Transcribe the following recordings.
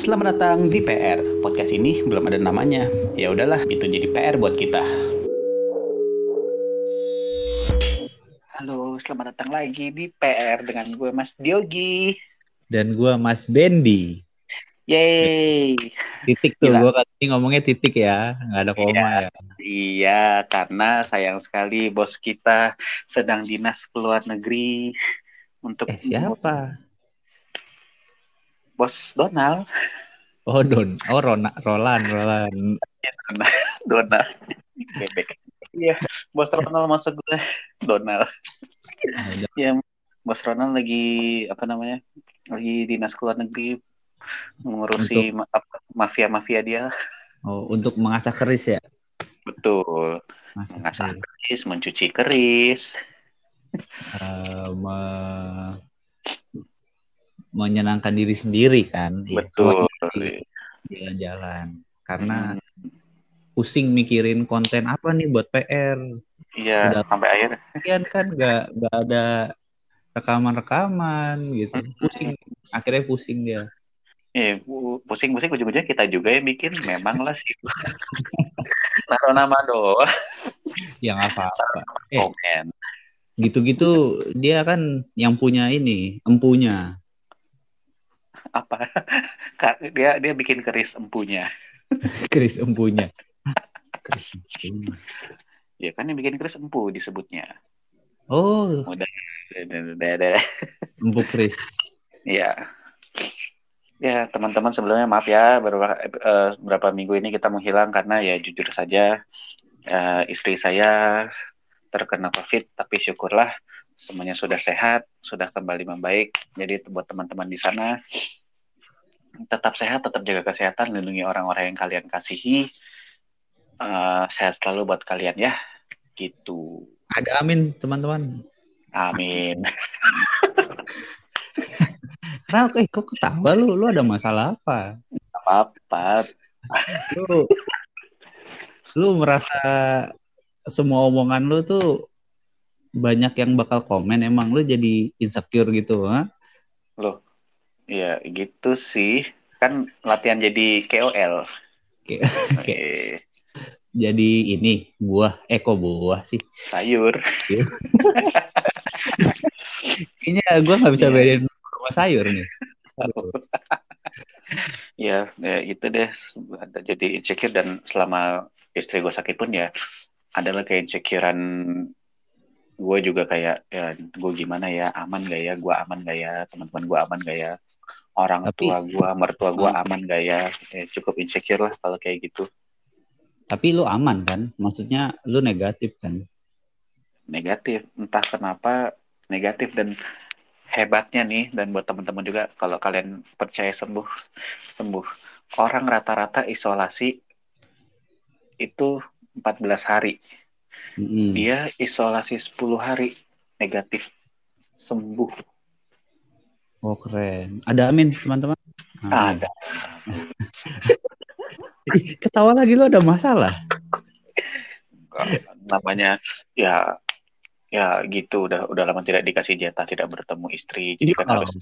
Selamat datang di PR. Podcast ini belum ada namanya. Ya udahlah, itu jadi PR buat kita. Halo, selamat datang lagi di PR dengan gue Mas Diogi. Dan gue Mas Bendi. Yeay. Titik tuh, gue kali ini ngomongnya titik ya, nggak ada koma Iya. ya. Iya, karena sayang sekali bos kita sedang dinas ke luar negeri untuk Eh siapa? Bos Donald. Oh Don, oh Rona, Roland, Roland. Donald. Bebek. Iya, Bos Ronald masuk gue. Donald. Ah, udah. Ya, Bos Ronald lagi apa namanya? Lagi dinas ke luar negeri mengurusi ma- apa, mafia-mafia dia. Oh untuk mengasah keris ya. Betul. Mengasah keris. mencuci keris. Eh, me- menyenangkan diri sendiri kan. Betul. Jalan-jalan. Karena Hmm, pusing mikirin konten apa nih buat PR. Iya, Udah. sampai akhir. Lagian kan nggak nggak ada rekaman-rekaman gitu. Hmm. Pusing. Akhirnya pusing dia. Iya, pusing-pusing ujung-ujungnya kita juga yang bikin. Memang lah sih. Naruh nama doang. Ya nggak apa-apa. Eh. Komen. gitu-gitu dia kan yang punya ini empunya Apa? Dia dia bikin keris empunya. keris empunya keris empunya Ya kan yang bikin keris empu disebutnya. oh Udah, udah, udah, empu keris Ya. Ya, teman-teman sebelumnya maaf ya beberapa eh, beberapa minggu ini kita menghilang karena ya jujur saja eh, istri saya terkena Covid tapi syukurlah semuanya sudah sehat, sudah kembali membaik. Jadi buat teman-teman di sana tetap sehat, tetap jaga kesehatan, lindungi orang-orang yang kalian kasihi. Eh, sehat selalu buat kalian ya. Gitu. ada amin teman-teman Amin. Kenapa eh kok ketawa lu lu ada masalah apa Apa-apa. lu lu merasa semua omongan lu tuh banyak yang bakal komen emang lu jadi insecure gitu ha? Loh, ya gitu sih. Kan latihan jadi KOL. Oke. Oke. jadi ini buah eh kok buah sih Sayur. kayaknya gua nggak bisa Iya. bedain buah sayur nih Ya, ya itu deh. Ada jadi insecure dan selama istri gue sakit pun ya adalah kayak insecurean gue juga kayak ya gue gimana ya aman gak ya gue aman gak ya teman-teman gue aman gak ya orang Tapi- tua gue mertua gue aman gak ya? Eh, cukup insecure lah kalau kayak gitu. Tapi lu aman kan? Maksudnya lu negatif kan? Negatif. Entah kenapa negatif dan hebatnya nih dan buat teman-teman juga kalau kalian percaya sembuh sembuh. Orang rata-rata isolasi itu 14 hari. Dia isolasi 10 hari negatif. Sembuh Oh keren. Ada amin teman-teman. Amin. ada Ketawa lagi lo ada masalah. namanya ya ya gitu udah udah lama tidak dikasih jatah tidak bertemu istri jadi kan Iya. harus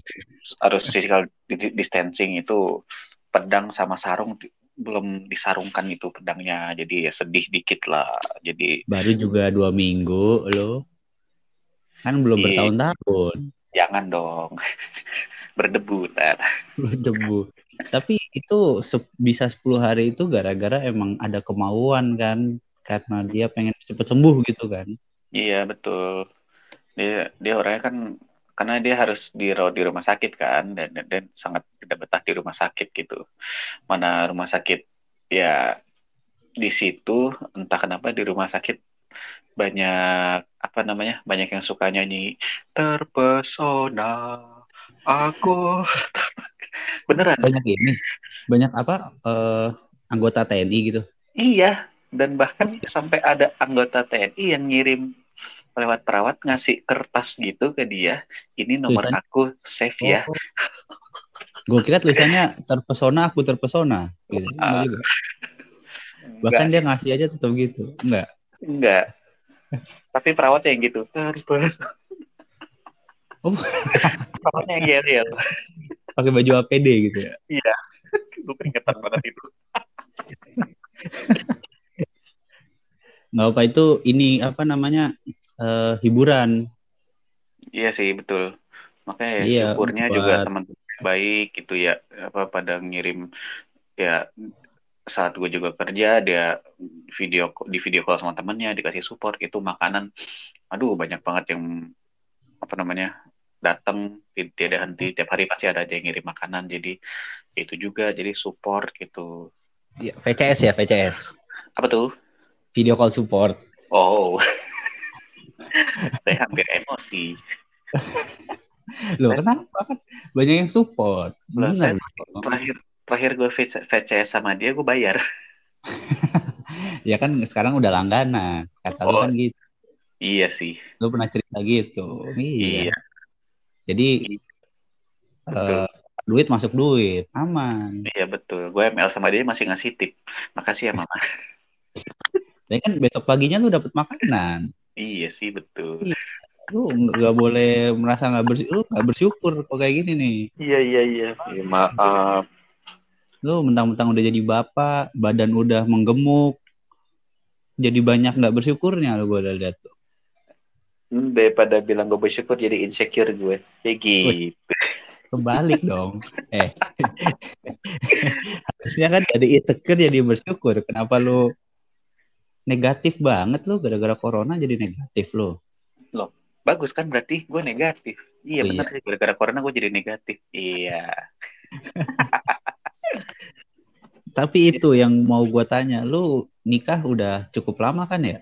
harus physical di- distancing itu pedang sama sarung belum disarungkan itu pedangnya jadi ya sedih dikit lah jadi Baru juga dua minggu lo. Kan belum Iya. bertahun-tahun. Jangan dong berdebu ntar Berdebu. Tapi itu se- bisa 10 hari itu gara-gara emang ada kemauan kan. Karena dia pengen cepet sembuh gitu kan. iya betul dia dia orangnya kan karena dia harus dirawat di rumah sakit kan dan, dan dan sangat tidak betah di rumah sakit gitu mana rumah sakit ya di situ entah kenapa di rumah sakit banyak apa namanya banyak yang suka nyanyi terpesona aku beneran Banyak ini. Banyak apa eh, anggota TNI gitu. iya dan bahkan sampai ada anggota TNI yang ngirim lewat perawat ngasih kertas gitu ke dia ini nomor Tulisannya? aku save ya Gue kira tulisannya terpesona aku terpesona. Gitu. Enggak juga. Bahkan dia ngasih aja tetap gitu. Enggak. Enggak tapi perawatnya yang gitu Oh. perawatnya yang Geriel Pakai baju APD gitu ya. Iya. Gue keringetan banget itu. nggak apa itu ini apa namanya uh, hiburan Iya sih betul. Makanya ya, Iya, syukurnya buat- juga teman-teman baik gitu ya apa pada ngirim ya saat gue juga kerja dia video di video call sama temennya dikasih support itu makanan. Aduh banyak banget yang apa namanya datang ti- tidak henti tiap hari pasti ada aja yang ngirim makanan jadi itu juga jadi support gitu. Ya, VCS ya VCS apa tuh? Video call support. Oh. Saya hampir emosi. Loh kenapa? Kan banyak yang support. Bener. terakhir terakhir gue VCS sama dia gue bayar ya kan sekarang udah langganan kata lu Oh. kan gitu iya sih lu pernah cerita gitu iya, Iya. jadi Betul. eh, duit masuk duit aman Iya betul. Gue ML sama dia masih ngasih tip. Makasih ya mama. ya kan besok paginya lu dapat makanan iya sih betul. lu nggak boleh merasa nggak bersyukur lu nggak bersyukur kok kayak gini nih Iya iya iya. Ya, maaf. Lu mentang-mentang udah jadi bapak badan udah menggemuk jadi banyak nggak bersyukurnya lu gue udah lihat tuh Hmm, Daripada bilang gue bersyukur jadi insecure gue. Kayak gitu. kebalik dong eh harusnya kan jadi insecure jadi bersyukur kenapa lu negatif banget lu gara-gara corona jadi negatif lu Bagus kan berarti gue negatif. Iya Oh, benar sih. Gara-gara corona gue jadi negatif. Iya. tapi itu yang mau gue tanya lu nikah udah cukup lama kan ya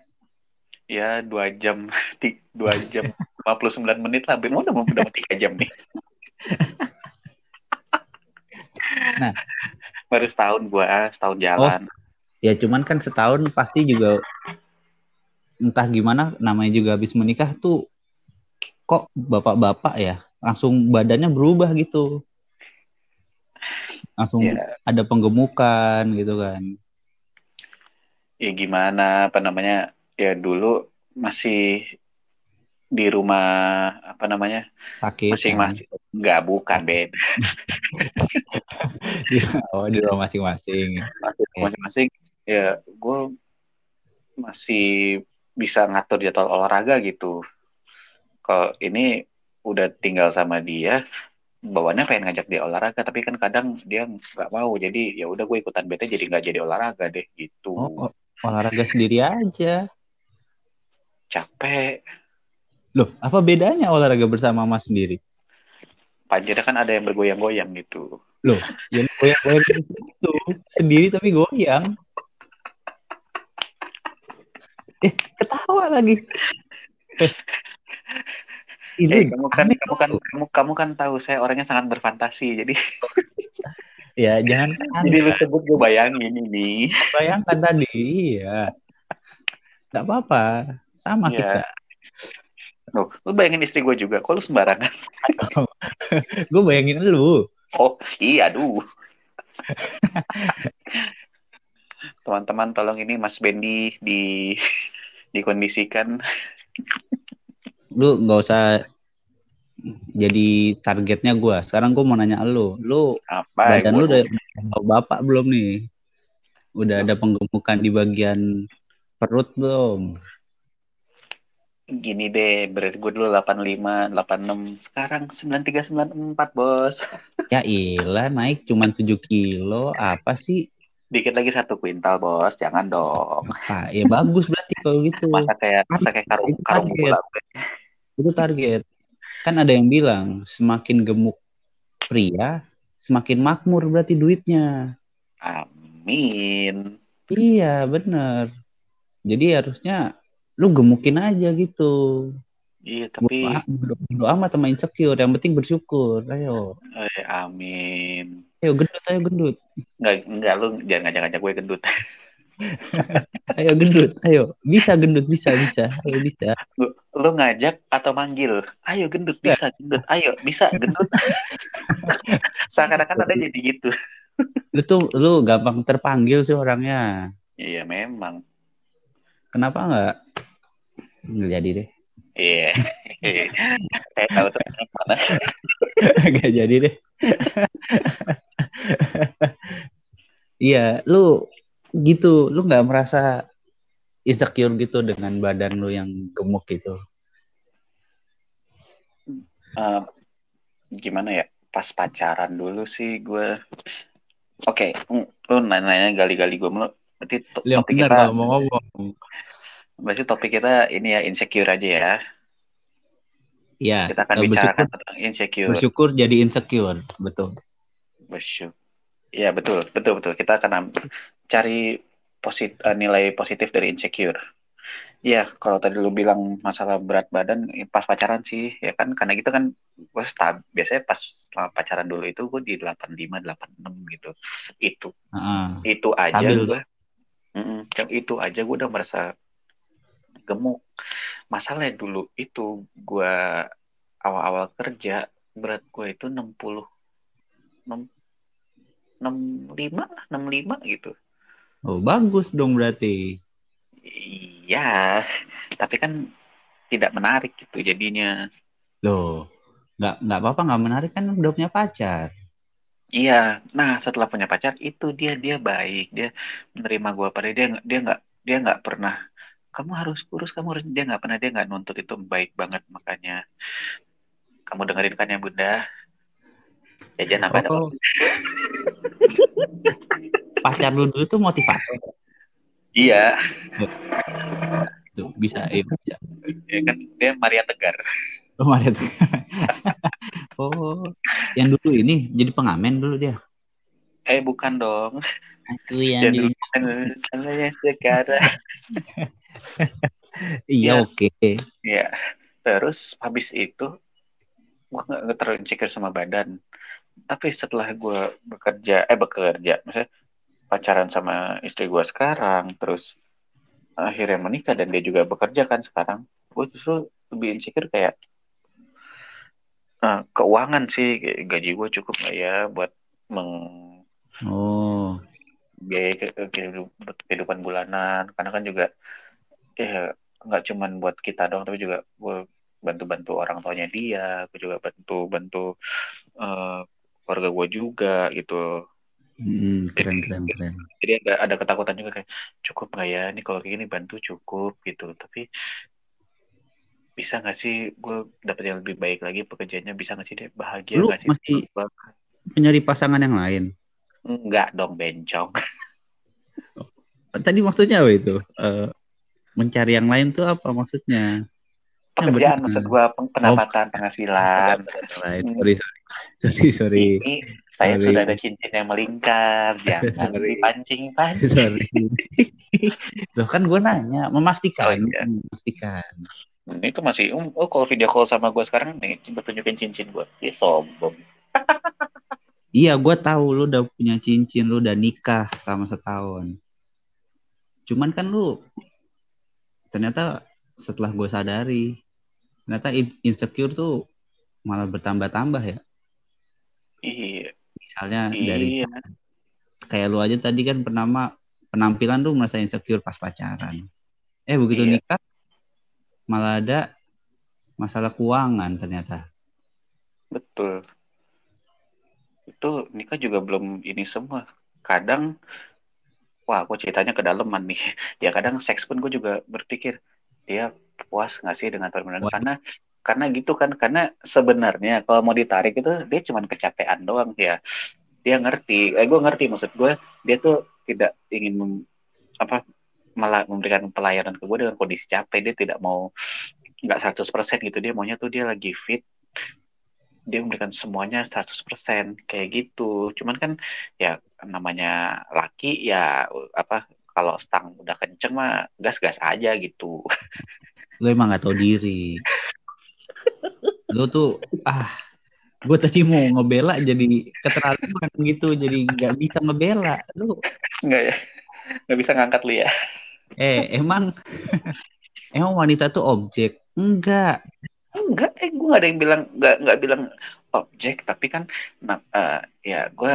Ya dua jam. Dua jam. 59 menit lah. Ben udah mau udah tiga jam nih. Nah. Baru setahun gue ah, setahun jalan. ya cuman kan setahun pasti juga entah gimana namanya juga habis menikah tuh kok bapak-bapak ya langsung badannya berubah gitu langsung Ya, ada penggemukan gitu kan. Ya gimana apa namanya ya dulu masih di rumah apa namanya sakit masing-masing. nggak bukan Ben kan? oh di rumah masing-masing. Masih masing-masing. Ya gue masih bisa ngatur jadwal olahraga gitu. Kalau ini udah tinggal sama dia bawaannya pengen ngajak dia olahraga tapi kan kadang dia nggak mau. Jadi ya udah gue ikutan bete jadi nggak jadi olahraga deh gitu. Oh, oh, olahraga sendiri aja. Capek. Loh apa bedanya olahraga bersama mas sendiri? Panjangnya kan ada yang bergoyang-goyang gitu. Ya goyang-goyang itu sendiri tapi goyang. Eh ketawa lagi. Eh, ini Eh, kamu kan kamu kan kamu kamu kan tahu saya orangnya sangat berfantasi jadi ya jangan jadi lu sebut gue bayangin ini. Bayangkan tadi iya. Nggak apa-apa sama Iya. kita. Loh, lu bayangin istri gue juga kok lu sembarangan? Gue bayangin lu. Oh iya aduh. Teman-teman tolong ini Mas Bendi di dikondisikan lu nggak usah jadi targetnya gue sekarang gue mau nanya lu. Lu apa badan lu udah udah bapak belum nih? Udah ada penggemukan di bagian perut belum? Gini deh berat gue dulu 85 86 sekarang 93 94 bos. Ya ilah naik cuman 7 kilo. Apa sih? Dikit lagi satu kuintal bos. Jangan dong. Pak, ya bagus berarti kalau gitu. Masa kayak masa kayak karung karung bola itu target. Kan ada yang bilang semakin gemuk pria semakin makmur berarti duitnya. Amin. Iya bener. Jadi harusnya lu gemukin aja gitu. Iya tapi bodo, amat sama insecure. Yang penting bersyukur. Ayo. Eh, amin. Ayo gendut ayo gendut. Enggak, enggak lu jangan ngajak-ngajak gue gendut. ayo gendut ayo bisa gendut bisa bisa ayo bisa Lu, lu ngajak atau manggil? Ayo gendut bisa gendut. Ayo bisa gendut. Seakan-akan ada jadi gitu. lu tuh lu gampang terpanggil sih orangnya Iya memang. kenapa nggak nggak jadi deh Iya. Saya tahu tuh mana. jadi deh Iya, lu gitu, lu nggak merasa insecure gitu dengan badan lu yang gemuk gitu? Uh, gimana ya? Pas pacaran dulu sih gue. Oke, okay, lu nanya-nanya gali-gali gue mulu. Berarti to Yang topik bener, kita. Mau ngomong. Berarti topik kita ini ya insecure aja ya. Iya. Kita akan bicara tentang insecure. Bersyukur jadi insecure, betul. Bersyukur. Iya betul, betul betul. Kita akan cari posit uh, nilai positif dari insecure. Iya, kalau tadi lu bilang masalah berat badan pas pacaran sih, ya kan karena gitu kan gue stab biasanya pas pacaran dulu itu gue di 85 86 gitu. Itu. Uh, itu aja gue. Mm itu aja gue udah merasa gemuk. Masalahnya dulu itu gue awal-awal kerja berat gue itu 60 6 65 65 gitu. Oh, bagus dong berarti. Iya, tapi kan tidak menarik gitu jadinya. Loh, nggak nggak apa-apa nggak menarik kan udah punya pacar. Iya, nah setelah punya pacar itu dia dia baik, dia menerima gue pada dia dia nggak dia nggak pernah kamu harus kurus kamu harus dia nggak pernah dia nggak nuntut itu baik banget makanya kamu dengerin kan ya bunda jajan apa oh. pacar lu dulu tuh motivator. Iya. Tuh bisa ya bisa. Ya kan dia Maria Tegar. Oh Maria Tegar. Oh yang dulu ini jadi pengamen dulu dia? Eh bukan dong. Aku yang dulu kalau yang sekarang. Iya oke. Okay. iya. Terus habis itu gue gak terlalu insecure sama badan. Tapi setelah gue bekerja eh bekerja maksudnya pacaran sama istri gue sekarang terus akhirnya menikah dan dia juga bekerja kan sekarang. Gue justru lebih insecure kayak uh, keuangan sih gaji gue cukup gak ya buat meng oh. biaya kehidupan bulanan. Karena kan juga ya nggak cuman buat kita dong tapi juga gue bantu-bantu orang tuanya dia gue juga bantu bantu uh, keluarga gue juga gitu hmm, keren keren keren. Jadi ada ada ketakutan juga kayak cukup nggak ya? Ini kalau kayak gini bantu cukup gitu. Tapi bisa nggak sih gue dapet yang lebih baik lagi pekerjaannya? Bisa nggak sih deh bahagia nggak sih? masih mencari pasangan yang lain? Enggak dong bencong. Tadi maksudnya apa itu? Uh, mencari yang lain tuh apa maksudnya pekerjaan maksud gue pendapatan oh, penghasilan. hmm. sorry sorry. Sorry ini saya sorry. sudah ada cincin yang melingkar jangan dipancing pancing sorry. Loh kan gue nanya memastikan oh, iya. memastikan. Ini tuh masih oh, oh kalau video call sama gue sekarang nih coba tunjukin cincin gue ya sombong. Iya gue tahu lu udah punya cincin lu udah nikah sama setahun. Cuman kan lu ternyata setelah gue sadari ternyata insecure tuh malah bertambah-tambah ya. Iya. Misalnya iya. dari kayak lu aja tadi kan pernah penampilan tuh merasa insecure pas pacaran. Eh begitu iya. nikah malah ada masalah keuangan ternyata. Betul. Itu nikah juga belum ini semua. Kadang wah aku ceritanya kedalaman nih. Ya kadang seks pun gue juga berpikir dia puas nggak sih dengan permainan? Karena karena gitu kan karena sebenarnya kalau mau ditarik itu dia cuma kecapean doang ya. Dia ngerti eh gue ngerti maksud gue dia tuh tidak ingin mem, apa malah memberikan pelayanan ke gue dengan kondisi capek. Dia tidak mau nggak 100% gitu. Dia maunya tuh dia lagi fit dia memberikan semuanya 100% kayak gitu. Cuman kan ya namanya laki ya apa kalau stang udah kenceng mah gas-gas aja gitu lu emang gak tau diri. Lu tuh ah gue tadi mau ngebela jadi keterlaluan gitu jadi nggak bisa ngebela. Lu. Nggak ya nggak bisa ngangkat lu ya. Eh emang emang wanita tuh objek? Enggak enggak eh gue gak ada yang bilang nggak nggak bilang objek tapi kan nah, uh, ya gue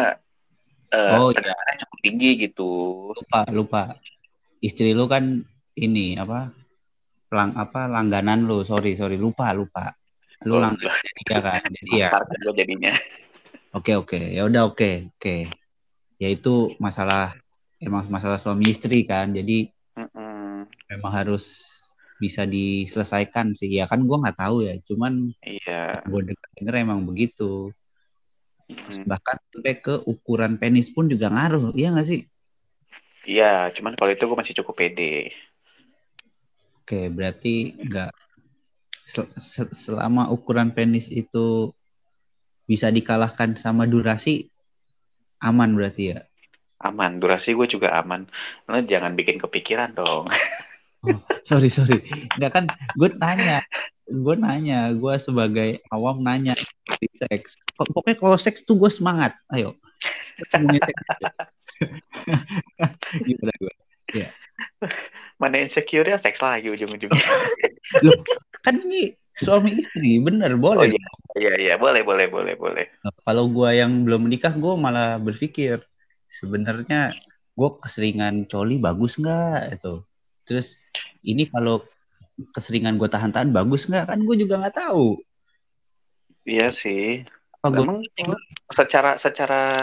uh, oh, iya. cukup tinggi gitu. Lupa lupa. Istri lu kan ini apa lang apa langganan lu. Sorry sorry. Lupa lupa. Lu oh, langganan dia kan. Jadi ya. Jadinya. Oke oke. Ya udah oke oke. Ya itu masalah emang masalah suami istri kan. Jadi Mm-mm. memang harus bisa diselesaikan sih. Ya kan gue nggak tahu ya. Cuman Iya. gue denger emang begitu. Mm. bahkan sampai ke ukuran penis pun juga ngaruh. Iya nggak sih? Iya, cuman kalau itu gue masih cukup pede. Oke berarti nggak sel- se- selama ukuran penis itu bisa dikalahkan sama durasi aman berarti ya? Aman, durasi gue juga aman. Lo jangan bikin kepikiran dong. sorry sorry. Nggak kan gue nanya gue nanya gue sebagai awam nanya di seks. Pok- pokoknya kalau seks tuh gue semangat. Ayo. Ngomongin seks. Aja. gimana? Gue Mana insecure ya seks lagi ujung-ujungnya. kan ini suami istri bener boleh Oh, iya. Iya, iya, boleh, boleh, boleh, boleh. Nah, kalau gue yang belum menikah gue malah berpikir sebenarnya gue keseringan coli bagus nggak itu terus ini kalau keseringan gue tahan-tahan bagus nggak kan gue juga nggak tahu Iya sih. apa gue Emang secara secara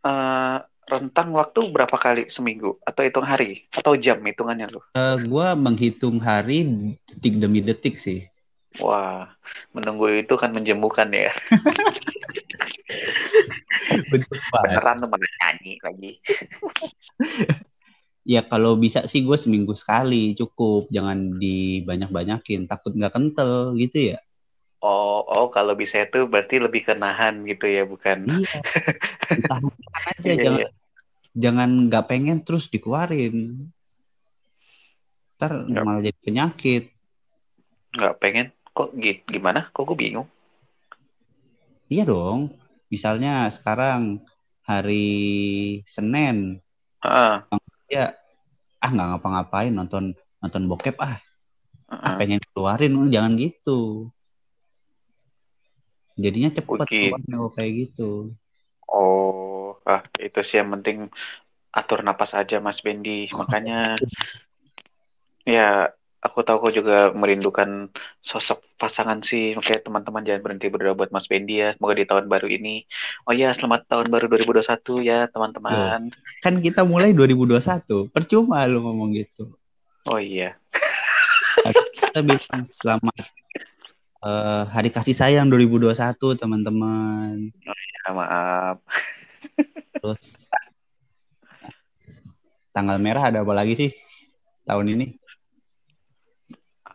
eh, rentang waktu berapa kali seminggu atau hitung hari atau jam hitungannya lu? gue menghitung hari detik demi detik sih Wah, menunggu itu kan menjemukan ya. Betul, Pak. Beneran lu nyanyi lagi. ya kalau bisa sih gue seminggu sekali cukup jangan dibanyak-banyakin takut nggak kental gitu ya Oh, oh kalau bisa itu berarti lebih kenahan gitu ya, bukan? iya tahan aja Iya, jangan iya. jangan nggak pengen terus dikeluarin ntar Nggak. malah jadi penyakit Nggak pengen? Kok gitu? Gimana? Kok gue bingung? iya dong misalnya sekarang hari Senin Ah, ya ah nggak ngapa-ngapain nonton nonton bokep ah ah. ah pengen keluarin oh, jangan gitu jadinya cepet kalau kayak gitu Oh, ah itu sih yang penting atur napas aja Mas Bendi. Makanya ya aku tahu kok juga merindukan sosok pasangan sih. Makanya teman-teman jangan berhenti berdoa buat Mas Bendi ya. Semoga di tahun baru ini. Oh ya, selamat tahun baru 2021 ya teman-teman. kan kita mulai 2021 percuma lu ngomong gitu Oh iya. Kita bilang selamat eh, hari kasih sayang 2021 teman-teman Ya, maaf. terus tanggal merah ada apa lagi sih tahun ini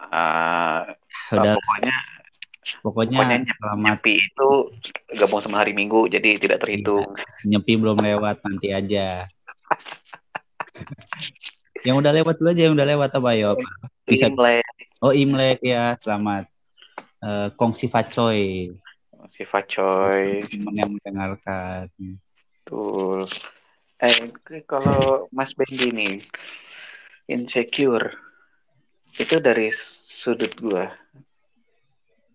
Ah, udah pokoknya pokoknya pokoknya selamat nyepi itu gabung sama hari Minggu jadi tidak terhitung. nyepi belum lewat nanti aja yang udah lewat dulu aja yang udah lewat apa ya Bisa. Imlek, oh Imlek ya selamat Eh, kongsi facoy sifat coy. teman yang mendengarkan Betul. Eh, kalau Mas Bendi nih, insecure, itu dari sudut gua.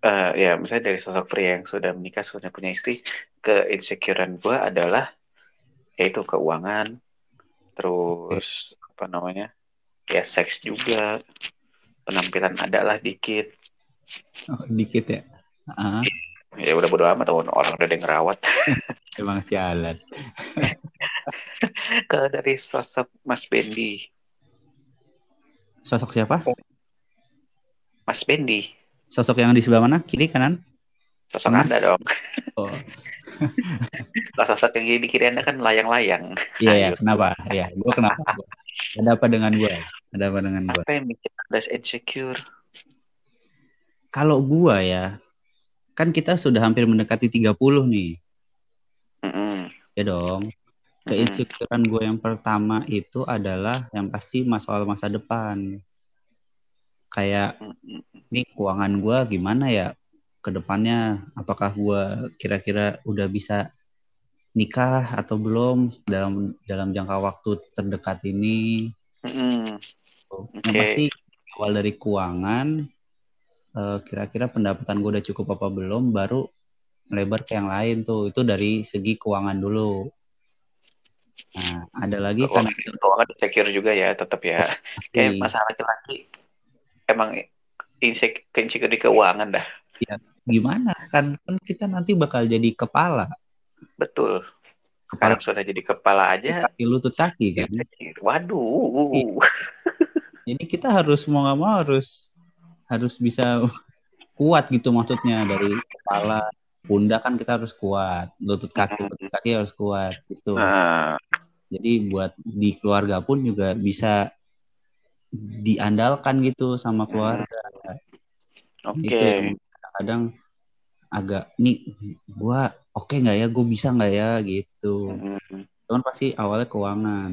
Eh, ya, misalnya dari sosok pria yang sudah menikah, sudah punya istri, ke insecurean gua adalah yaitu keuangan, terus apa namanya, ya seks juga, penampilan adalah dikit. Oh, dikit ya? Ah, Ya udah bodo amat, orang orang udah ada yang ngerawat. emang sialan Kalau dari sosok Mas Bendi, sosok siapa? Mas Bendi, sosok yang di sebelah mana? Kiri kanan? Sosok Mas. Anda dong. oh. Lah sosok yang di kiri Anda kan layang-layang. iya ya Ayo. kenapa? Ya gue kenapa? Ada apa dengan gue ada apa dengan gue Apa yang bikin Anda insecure? Kalau gue ya kan kita sudah hampir mendekati 30 nih Mm-mm. ya dong Mm-mm. keinsecurean gue yang pertama itu adalah yang pasti masalah masa depan kayak ini keuangan gue gimana ya ke depannya apakah gue kira-kira udah bisa nikah atau belum dalam dalam jangka waktu terdekat ini Mm-mm. yang Oke. pasti awal dari keuangan kira-kira pendapatan gue udah cukup apa belum baru melebar ke yang lain tuh. Itu dari segi keuangan dulu. Nah ada lagi kan? Keuangan, keuangan insecure juga ya, tetap ya. Kayak masalah laki-laki emang insecure, insecure di keuangan dah. gimana? Kan kan kita nanti bakal jadi kepala. Betul. sekarang sudah jadi kepala aja. Kaki lutut kaki kan? waduh. Jadi kita harus mau nggak mau harus harus bisa kuat gitu maksudnya. Dari kepala pundak kan kita harus kuat lutut kaki lutut kaki harus kuat gitu. Nah, jadi buat di keluarga pun juga bisa diandalkan gitu sama keluarga. Oke. Itu yang kadang agak nih gua oke nggak ya? Gue bisa nggak ya? Gitu. Hmm, cuman pasti awalnya keuangan.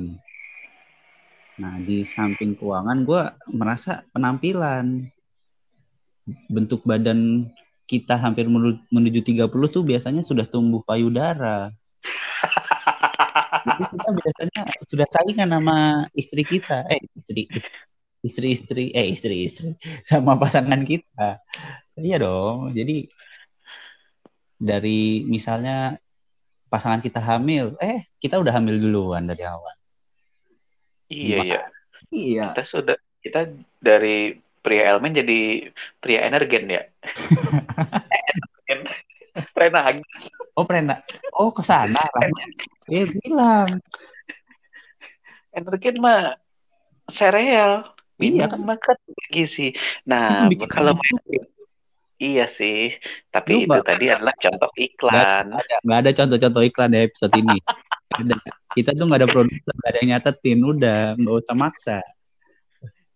Nah di samping keuangan gue merasa penampilan bentuk badan kita hampir menu- menuju 30 tuh biasanya sudah tumbuh payudara. Jadi kita biasanya sudah saingan sama istri kita. Eh istri istri istri eh istri istri sama pasangan kita. Iya dong. Jadi dari misalnya pasangan kita hamil eh kita udah hamil duluan dari awal. Iya iya. Iya. Kita sudah kita dari pria elemen jadi pria energen ya? Energen renang oh pernah oh ke sana eh bilang. Energen mah sereal. Iya, minum makan gizi nah Itu bikin kalau gitu. iya sih. Lu tapi itu nggak- tadi adalah contoh iklan. Ada nggak ada contoh-contoh iklan di episode ini. Ada. kita tuh nggak ada produser nggak ada yang nyatetin. Udah nggak usah maksa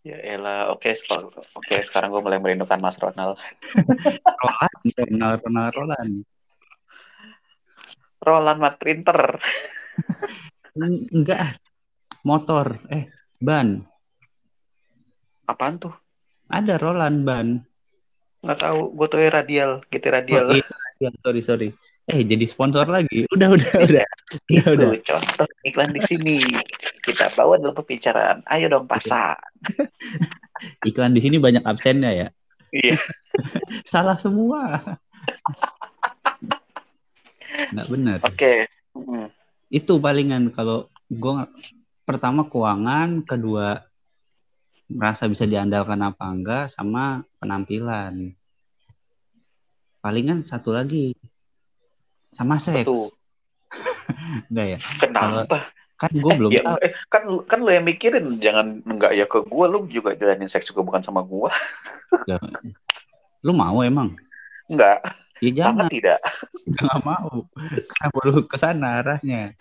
ya elah oke sekarang oke sekarang gue mulai merindukan Mas Ronald. Roland Ronald Ronald Roland. Roland Mat Printer Eng- enggak ah. motor eh ban. Apaan tuh? Ada Roland ban. Nggak tahu gue tuh radial GT radial. Oh, iya, sorry sorry. Eh jadi sponsor lagi. Udah udah udah. Udah udah. contoh iklan di sini kita bawa dalam pembicaraan. Ayo dong pasang iklan di sini banyak absennya ya? Iya. Salah semua. Nggak benar. Oke. Hmm. itu palingan kalau gue pertama keuangan kedua merasa bisa diandalkan apa enggak sama penampilan. Palingan satu lagi sama seks. Betul. enggak ya? Kenapa kan gue belum ya, tahu. eh, kan kan lo yang mikirin jangan enggak ya ke gua lu juga jalanin seks juga bukan sama gua. Lu mau emang? Enggak. Ya jangan. sangat tidak. Nggak mau. Kenapa lu ke sana arahnya.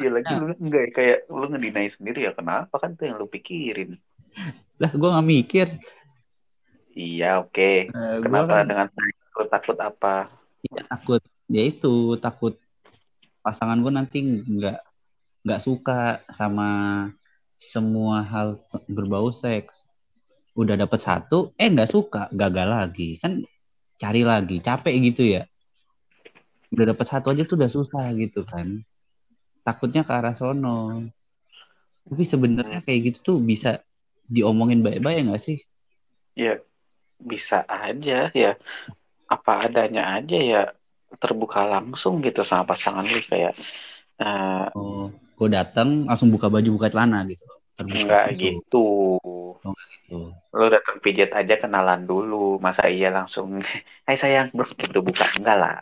Ya lagi Nah. lu enggak ya, kayak lu ngedinai sendiri ya kenapa kan itu yang lu pikirin? Lah gue nggak mikir. Iya oke. Eh, gua kenapa kan dengan takut takut apa? Ya, takut. Ya itu takut pasangan gue nanti nggak nggak suka sama semua hal berbau seks. Udah dapet satu eh nggak suka gagal lagi. Kan cari lagi capek gitu ya. Udah dapet satu aja tuh udah susah gitu kan. Takutnya ke arah sono. Tapi sebenarnya kayak gitu tuh bisa diomongin baik-baik nggak sih? Ya bisa aja ya. Apa adanya aja ya terbuka langsung gitu sama pasangan lu kayak eh, oh gue datang langsung buka baju buka celana gitu terbuka enggak langsung. gitu Tuh. lu datang pijat aja kenalan dulu masa iya langsung hai sayang bro gitu buka enggak lah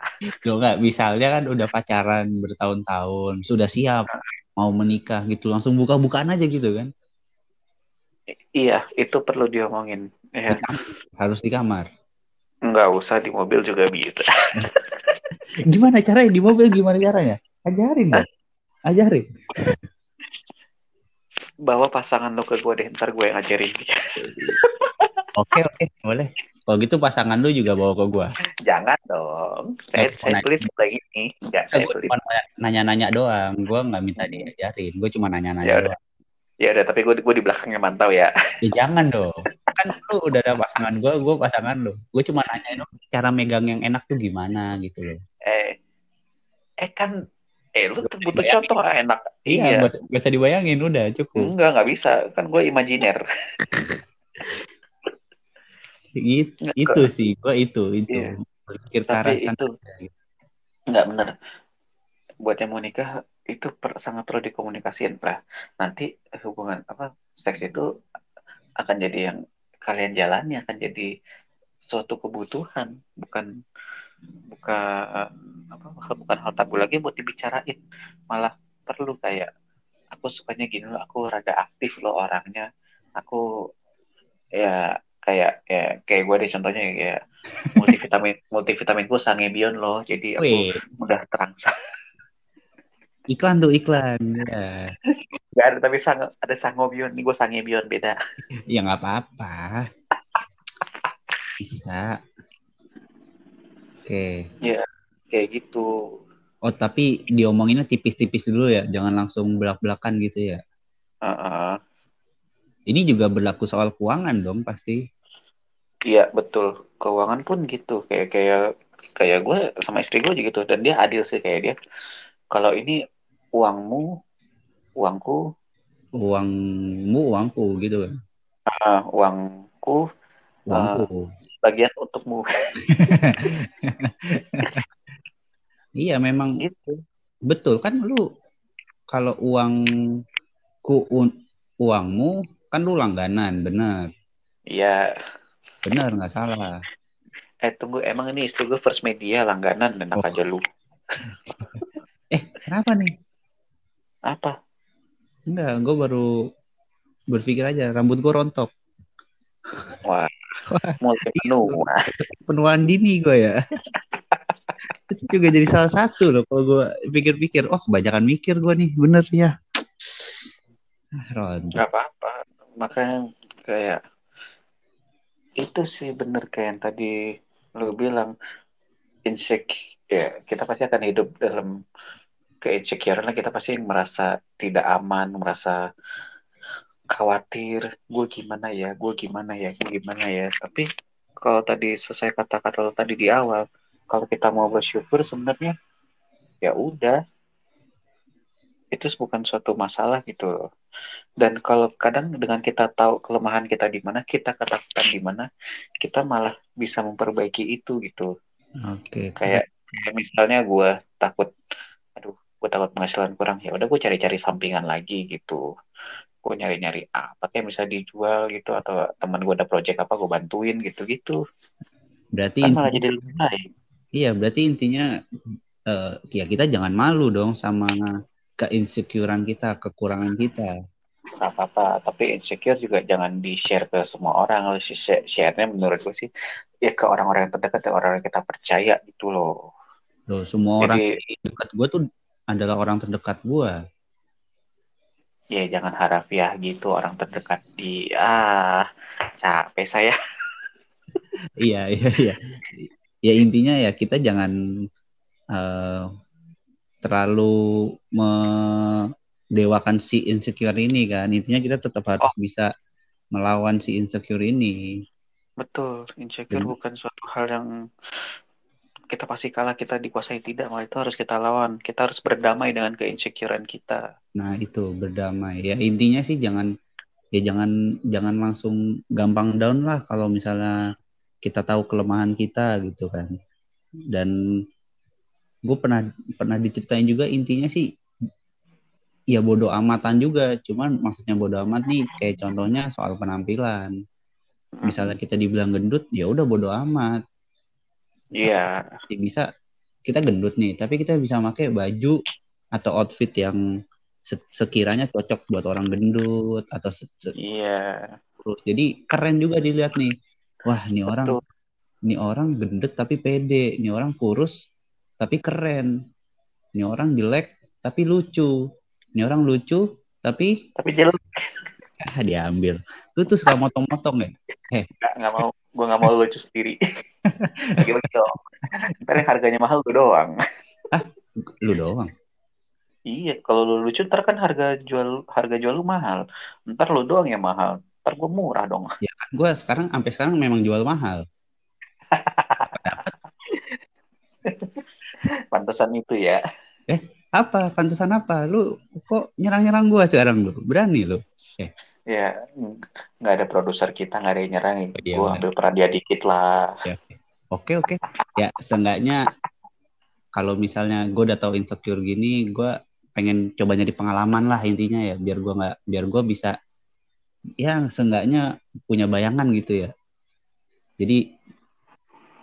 Loh enggak, misalnya kan udah pacaran bertahun-tahun, sudah siap mau menikah gitu, langsung buka-bukaan aja gitu kan. iya itu perlu diomongin ya Di kamar, harus di kamar. enggak usah di mobil juga bisa Gimana caranya di mobil gimana caranya? Ajarin dong. Ajarin. bawa pasangan lu ke gue deh ntar gue yang ngajarin dia Oke, oke, boleh. Kalau gitu pasangan lu juga bawa ke gua. jangan dong saya Eh, saya nah. pelit lagi nih enggak Eh, saya pelit nanya-nanya doang. Gua nggak minta diajarin. Gua cuma nanya-nanya Ya udah. doang. ya udah tapi gue gue di belakangnya mantau ya Ya jangan dong. Kan lu udah ada pasangan gua, gua pasangan lu. Gua cuma nanya dong cara megang yang enak tuh gimana gitu loh. eh eh kan eh lu butuh contoh ah, enak. Iya, iya. gak, gak usah dibayangin udah cukup. enggak nggak bisa. Kan gue imajiner. It- itu sih gua itu itu. Iya. berpikir tapi itu nggak bener. Buat yang mau nikah itu per- sangat perlu dikomunikasiin. Lah nanti hubungan apa seks itu akan jadi yang kalian jalani akan jadi suatu kebutuhan bukan bukan apa bukan hal tabu lagi buat dibicarain malah perlu kayak aku sukanya gini loh aku rada aktif loh orangnya aku ya kayak kayak kayak gue deh contohnya kayak multivitamin multivitamin gue sangebion loh jadi aku Wih, mudah terangsang iklan tuh iklan. Ya, Gak ada tapi sang, ada sangobion nih gue sangebion beda ya nggak apa-apa. Bisa. Oke. kayak gitu Oh, tapi diomonginnya tipis-tipis dulu ya, jangan langsung belak-belakan gitu ya. Heeh. Ini juga berlaku soal keuangan dong pasti. Iya betul keuangan pun gitu kayak kayak kayak gue sama istri gue juga gitu dan dia adil sih kayak dia kalau ini uangmu uangku Uangmu, uangku gitu kan. ah, uangku Uangku. Bagian untukmu Iya, memang gitu betul kan lu kalau uangku un- uangmu kan lu langganan, benar. Iya Benar nggak salah. eh tunggu emang ini istri gue first media langganan dan apa Oh. aja lu Eh, kenapa nih? apa Enggak, gue baru berpikir aja rambut gue rontok. wah multi menu Wah, Penuaan dini gue ya. Itu juga jadi salah satu loh kalau gue pikir-pikir, oh kebanyakan mikir gue nih, bener ya. Ah, rontok. nggak apa-apa makanya kayak itu sih bener kayak yang tadi lu bilang insecure ya kita pasti akan hidup dalam keinsecurean lah kita pasti merasa tidak aman merasa khawatir gue gimana ya? Gue gimana ya? Gue gimana ya? Tapi kalau tadi selesai kata-kata lo tadi di awal kalau kita mau bersyukur sebenarnya ya udah. Itu bukan suatu masalah gitu loh. Dan kalau kadang dengan kita tahu kelemahan kita di mana kita ketakutan di mana kita malah bisa memperbaiki itu gitu. Oke, kayak kayak misalnya gue takut aduh gue takut penghasilan kurang ya udah gue cari-cari sampingan lagi gitu gue nyari-nyari apa kayak bisa dijual gitu atau teman gue ada project apa gue bantuin gitu-gitu berarti kan malah jadi lebih baik Iya, berarti intinya eh, ya kita jangan malu dong sama keinsecurean kita, kekurangan kita. nggak apa-apa tapi insecure juga jangan di share ke semua orang share-nya menurut gue sih ya ke orang-orang yang terdekat ya orang yang kita percaya gitu loh Loh, semua orang jadi dekat gue tuh adalah orang terdekat gue. Ya jangan harafiah gitu orang terdekat di ah capek saya Iya, iya, iya. Ya intinya ya kita jangan eh, terlalu mendewakan si insecure ini kan. Intinya kita tetap harus bisa melawan si insecure ini. betul insecure Hmm. bukan suatu hal yang kita pasti kalah kita dikuasai tidak malah itu harus kita lawan kita harus berdamai dengan keinsecurean kita Nah, itu berdamai. Ya intinya sih jangan ya jangan jangan langsung gampang down lah kalau misalnya kita tahu kelemahan kita gitu kan. Dan gue pernah pernah diceritain juga intinya sih ya bodoh amatan juga. Cuman maksudnya bodoh amat nih kayak contohnya soal penampilan. Misalnya kita dibilang gendut, ya udah bodoh amat. Iya Masih bisa kita gendut nih, tapi kita bisa pakai baju atau outfit yang se- sekiranya cocok buat orang gendut atau iya kurus. Jadi keren juga dilihat nih. Wah, ini orang betul ini orang gendut tapi pede, ini orang kurus tapi keren. Ini orang jelek tapi lucu. Ini orang lucu tapi tapi jelek ah diambil. Lu tuh suka motong-motong ya? nggak nggak mau gue nggak mau lucu sendiri bagi-bagi dong ntar yang harganya mahal gue doang Lu doang. iya kalau lu lucu ntar kan harga jual harga jual lu mahal ntar lu doang yang mahal ntar gue murah dong Gue sekarang sampai sekarang memang jual mahal. pantesan itu ya Apa? Pantesan apa? Lu kok nyerang-nyerang gua sekarang lu? Berani lu? Ya nggak ada produser kita nggak ada yang nyerangin Oh, iya, gue ambil peran dia dikit lah. Oke. Oke. Ya seenggaknya kalau misalnya gue udah tahu insecure gini, gue pengen coba nyari pengalaman lah intinya ya, biar gua nggak, biar gue bisa, ya seenggaknya punya bayangan gitu ya. Jadi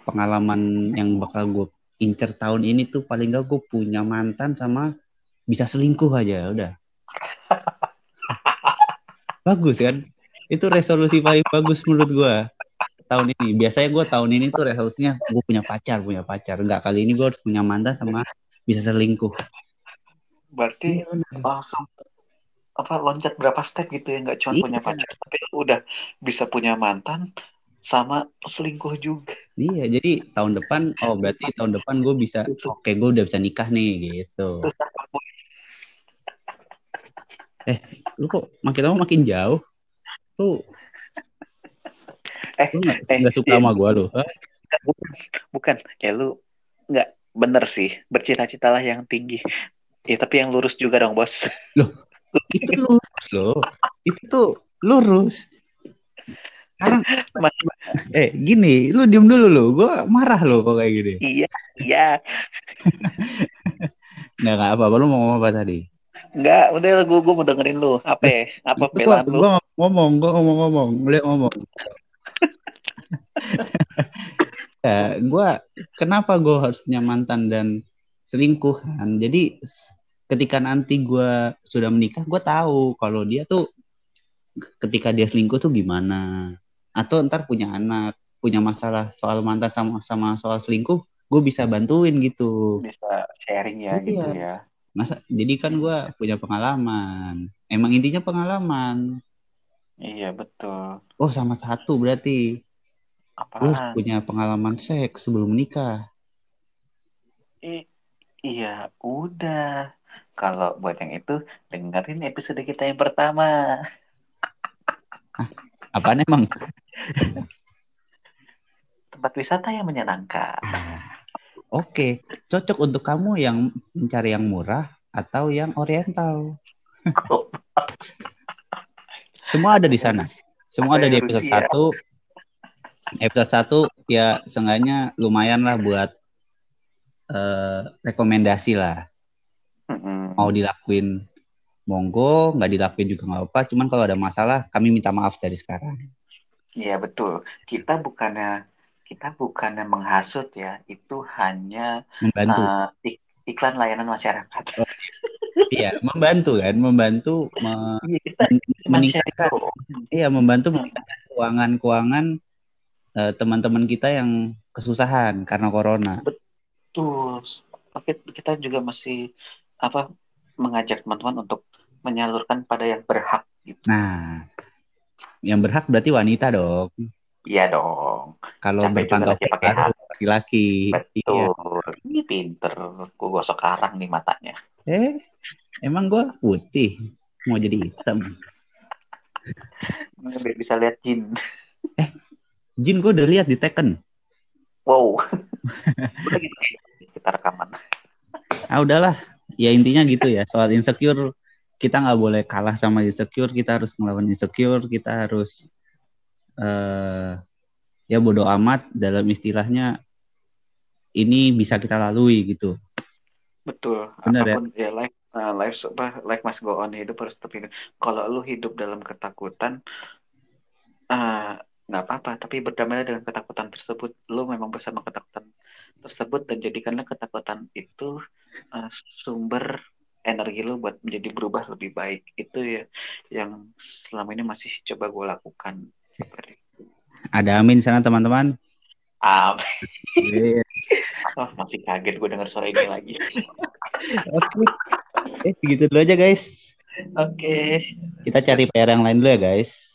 pengalaman yang bakal gue incer tahun ini tuh paling gak gue punya mantan sama bisa selingkuh aja udah bagus kan? Itu resolusi paling bagus menurut gue tahun ini. Biasanya gue tahun ini tuh resolusinya gue punya pacar punya pacar. Enggak kali ini gue harus punya mantan sama bisa selingkuh. Berarti Iya, langsung apa loncat berapa step gitu ya? Nggak cuma Iya. punya pacar tapi udah bisa punya mantan sama selingkuh juga. Iya, jadi tahun depan, oh berarti tahun depan gue bisa, oke gue udah bisa nikah nih gitu. Lu kok makin lama makin jauh? Lu, Eh, lu nggak eh, nggak suka iya. sama gue lu? Hah? Bukan, bukan. Ya lu nggak bener sih. Bercita-citalah yang tinggi. Ya tapi yang lurus juga dong bos. Itu lurus loh. Itu tuh lurus. Sekarang, Mas- eh gini, lu diem dulu lo. Gue marah lo kok kayak gini. iya, iya. Nggak apa-apa. Lu mau ngomong apa tadi? Nggak, udah gue gue mau dengerin lu. Apa? ya? Apa pelan lu? ngomong, gue ngomong-ngomong. Lihat ngomong. ya, gue kenapa gue harus punya mantan dan selingkuhan? Jadi ketika nanti gue sudah menikah, gue tahu kalau dia tuh ketika dia selingkuh tuh gimana. Atau ntar punya anak, punya masalah soal mantan sama sama soal selingkuh, gue bisa bantuin gitu. Bisa sharing ya Iya. gitu ya. Masa jadi kan gue punya pengalaman. Emang intinya pengalaman. Iya betul. Oh sama satu berarti lu Apaan? punya pengalaman seks sebelum menikah. I- iya, udah. Kalau buat yang itu, dengerin episode kita yang pertama. Apaan emang? Tempat wisata yang menyenangkan. Oke, cocok untuk kamu yang mencari yang murah atau yang oriental. Semua ada di sana. Semua Ada ada di episode Rusia. 1. Episode 1 ya seenggaknya lumayan lah buat eh, rekomendasi lah. Mau dilakuin monggo, nggak dilakuin juga nggak apa. Cuman kalau ada masalah kami minta maaf dari sekarang. Iya betul. Kita bukannya kita bukannya menghasut ya, itu hanya Membantu. uh, ik- iklan layanan masyarakat. Iya, membantu kan, membantu me- Iya kita cuma meningkatkan iya membantu meningkatkan keuangan-keuangan eh, teman-teman kita yang kesusahan karena corona. Betul. Tapi kita juga masih apa mengajak teman-teman untuk menyalurkan pada yang berhak gitu. Nah, yang berhak berarti wanita dong. Iya dong. Kalau berpantofel pakai laki-laki. Iya. Betul. Ini pinter. Gue gosok karang nih matanya. Eh, emang gua putih mau jadi hitam. Biar bisa lihat jin. Jin gua udah lihat di Tekken. Wow. Udah gitu. Kita rekaman. Ah udahlah, ya intinya gitu ya. Soal insecure kita nggak boleh kalah sama insecure, kita harus melawan insecure, kita harus eh ya bodoh amat dalam istilahnya ini bisa kita lalui gitu. Betul. Benar ya? Apa pun ya, life uh, life apa life must go on hidup harus tetap hidup. Kalau lu hidup dalam ketakutan eh, nggak apa-apa, tapi berdamailah dengan ketakutan tersebut. Lu memang bersama ketakutan tersebut dan jadikanlah ketakutan itu eh, sumber energi lu buat menjadi berubah lebih baik. Itu ya yang selama ini masih coba gue lakukan. Ada amin sana teman-teman. Ah, Iya. oh, masih kaget gue dengar suara ini lagi. Oke. Eh, segitu dulu aja guys. Oke. Kita cari PR yang lain dulu ya guys.